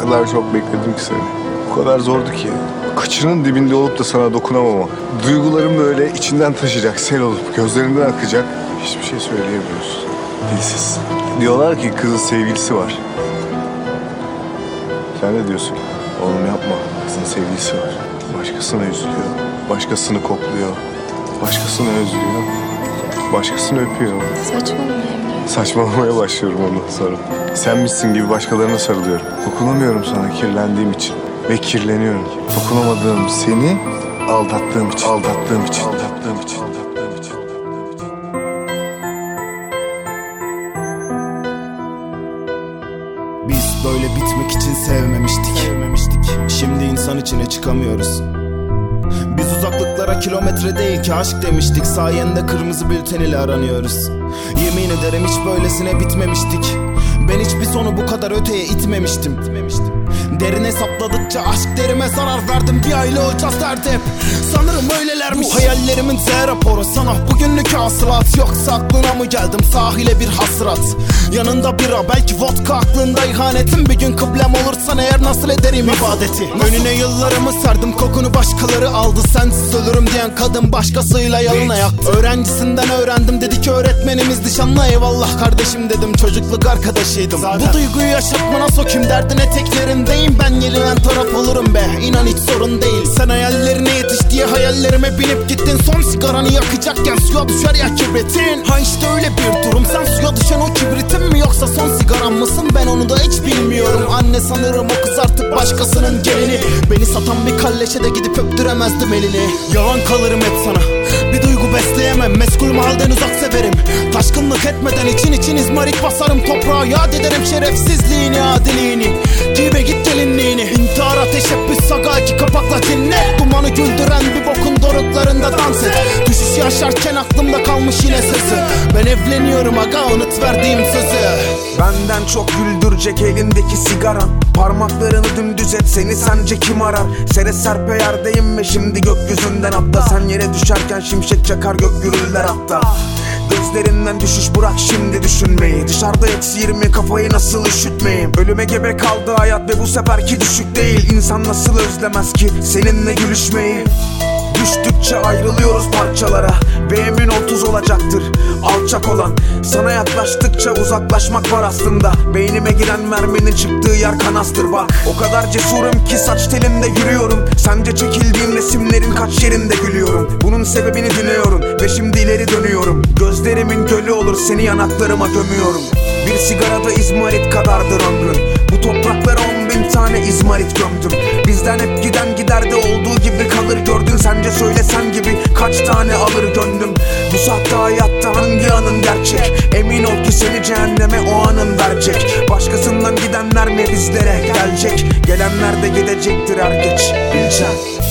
kadar çok bekledim ki seni. O kadar zordu ki. Kıçının dibinde olup da sana dokunamama. Duygularım böyle içinden taşıyacak, sel olup gözlerinden akacak. Hiçbir şey söyleyemiyorsun. Dilsiz. Diyorlar ki kızın sevgilisi var. Sen ne diyorsun? Oğlum yapma. Kızın sevgilisi var. Başkasına üzülüyor. Başkasını kokluyor. Başkasını özlüyor. Başkasını öpüyor. Saçmalama Emre. Saçmalamaya başlıyorum ondan sonra. Sen misin gibi başkalarına sarılıyorum. Dokunamıyorum sana kirlendiğim için. Ve kirleniyorum. Dokunamadığım seni aldattığım için. Aldattığım için. Aldattığım için. Biz böyle bitmek için sevmemiştik. sevmemiştik. Şimdi insan içine çıkamıyoruz. Biz uzaklıklara kilometre değil ki aşk demiştik. Sayende kırmızı bülten ile aranıyoruz. Yemin ederim hiç böylesine bitmemiştik. Ben hiçbir sonu bu kadar öteye itmemiştim. Derine sapladıkça aşk derime zarar verdim. Bir aile olacağız derdi hep Sanırım öylelermiş. Bu hayallerimin Z raporu. Sana bugünlük hasılat. Yoksa aklına mı geldim sahile bir hasrat Yanında bira belki vodka aklında. İhanetim Bir gün kıblem olursan eğer nasıl ederim ibadeti? Önüne yıllarımı serdim. Kokunu başkaları aldı. Sensiz ölürüm diyen kadın başkasıyla yalına yaktı. Öğrencisinden öğrendim. Dedi ki öğretmenimiz nişanlı Eyvallah kardeşim. Dedim. Çocukluk arkadaşıydım. Bu duyguyu yaşatmana sokayım. Derdin eteklerindeyim Ben yenilen taraf olurum be. İnan hiç sorun değil. Sen hayallerine yetiş diye hayallerime binip gittin. Son sigaranı yakacakken suya düşer ya kibritin. Ha işte öyle bir durum. Sen suya düşen o kibritin mi Yoksa son sigaran mısın? Ben onu da hiç bilmiyorum. Anne sanırım o kız artık başkasının gelini. Beni satan bir kalleşe de gidip öptüremezdim elini. Yalan kalırım hep sana besleyemem. Meskul mahalden uzak severim. Taşkınlık etmeden için için izmarit basarım Toprağa. Yad ederim şerefsizliğini adiliğini. Gibe git gelinliğini. İntihara teşebbüs saga iki kapakla dinle Dumanı güldüren bir bokun doruklarında dans et. Düşüş yaşarken aklımda kalmış yine sesi. Ben evleniyorum aga unut verdiğim sözü Benden çok güldürecek elindeki sigaran Parmaklarını dümdüz et seni sence kim arar? Sere serpe yerdeyim ve şimdi gökyüzünden atla. Sen yere düşerken şimşek çakar gök gürüller hatta Gözlerinden düşüş bırak şimdi düşünmeyi. Dışarıda eksi yirmi kafayı nasıl üşütmeyeyim? Ölüme gebe kaldı hayat ve bu seferki düşük değil. İnsan nasıl özlemez ki seninle gülüşmeyi? Düştükçe ayrılıyoruz parçalara. Ve emin ol tuz olacaktır alçak olan Sana yaklaştıkça uzaklaşmak var aslında. Beynime giren merminin çıktığı yer kanastır bak. O kadar cesurum ki saç telimde yürüyorum. Sence çekildiğim resimlerin kaç yerinde gülüyorum? Bunun sebebini dinliyorum ve şimdi ileri dönüyorum. Gözlerimin gölü olur seni yanaklarıma gömüyorum. Bir sigarada izmarit kadardır ömrün. Bu topraklara on bin tane izmarit gömdüm. Bizden hep giden giderde olduğu gibi kalır gördün. Sence söylesen kaç tane alır gönlüm? Bu sahte hayatta hangi anın gerçek? Emin ol ki seni cehenneme o anın verecek. Başkasından gidenler mi bizlere gelecek? Gelenler de gidecektir er geç. Bileceksin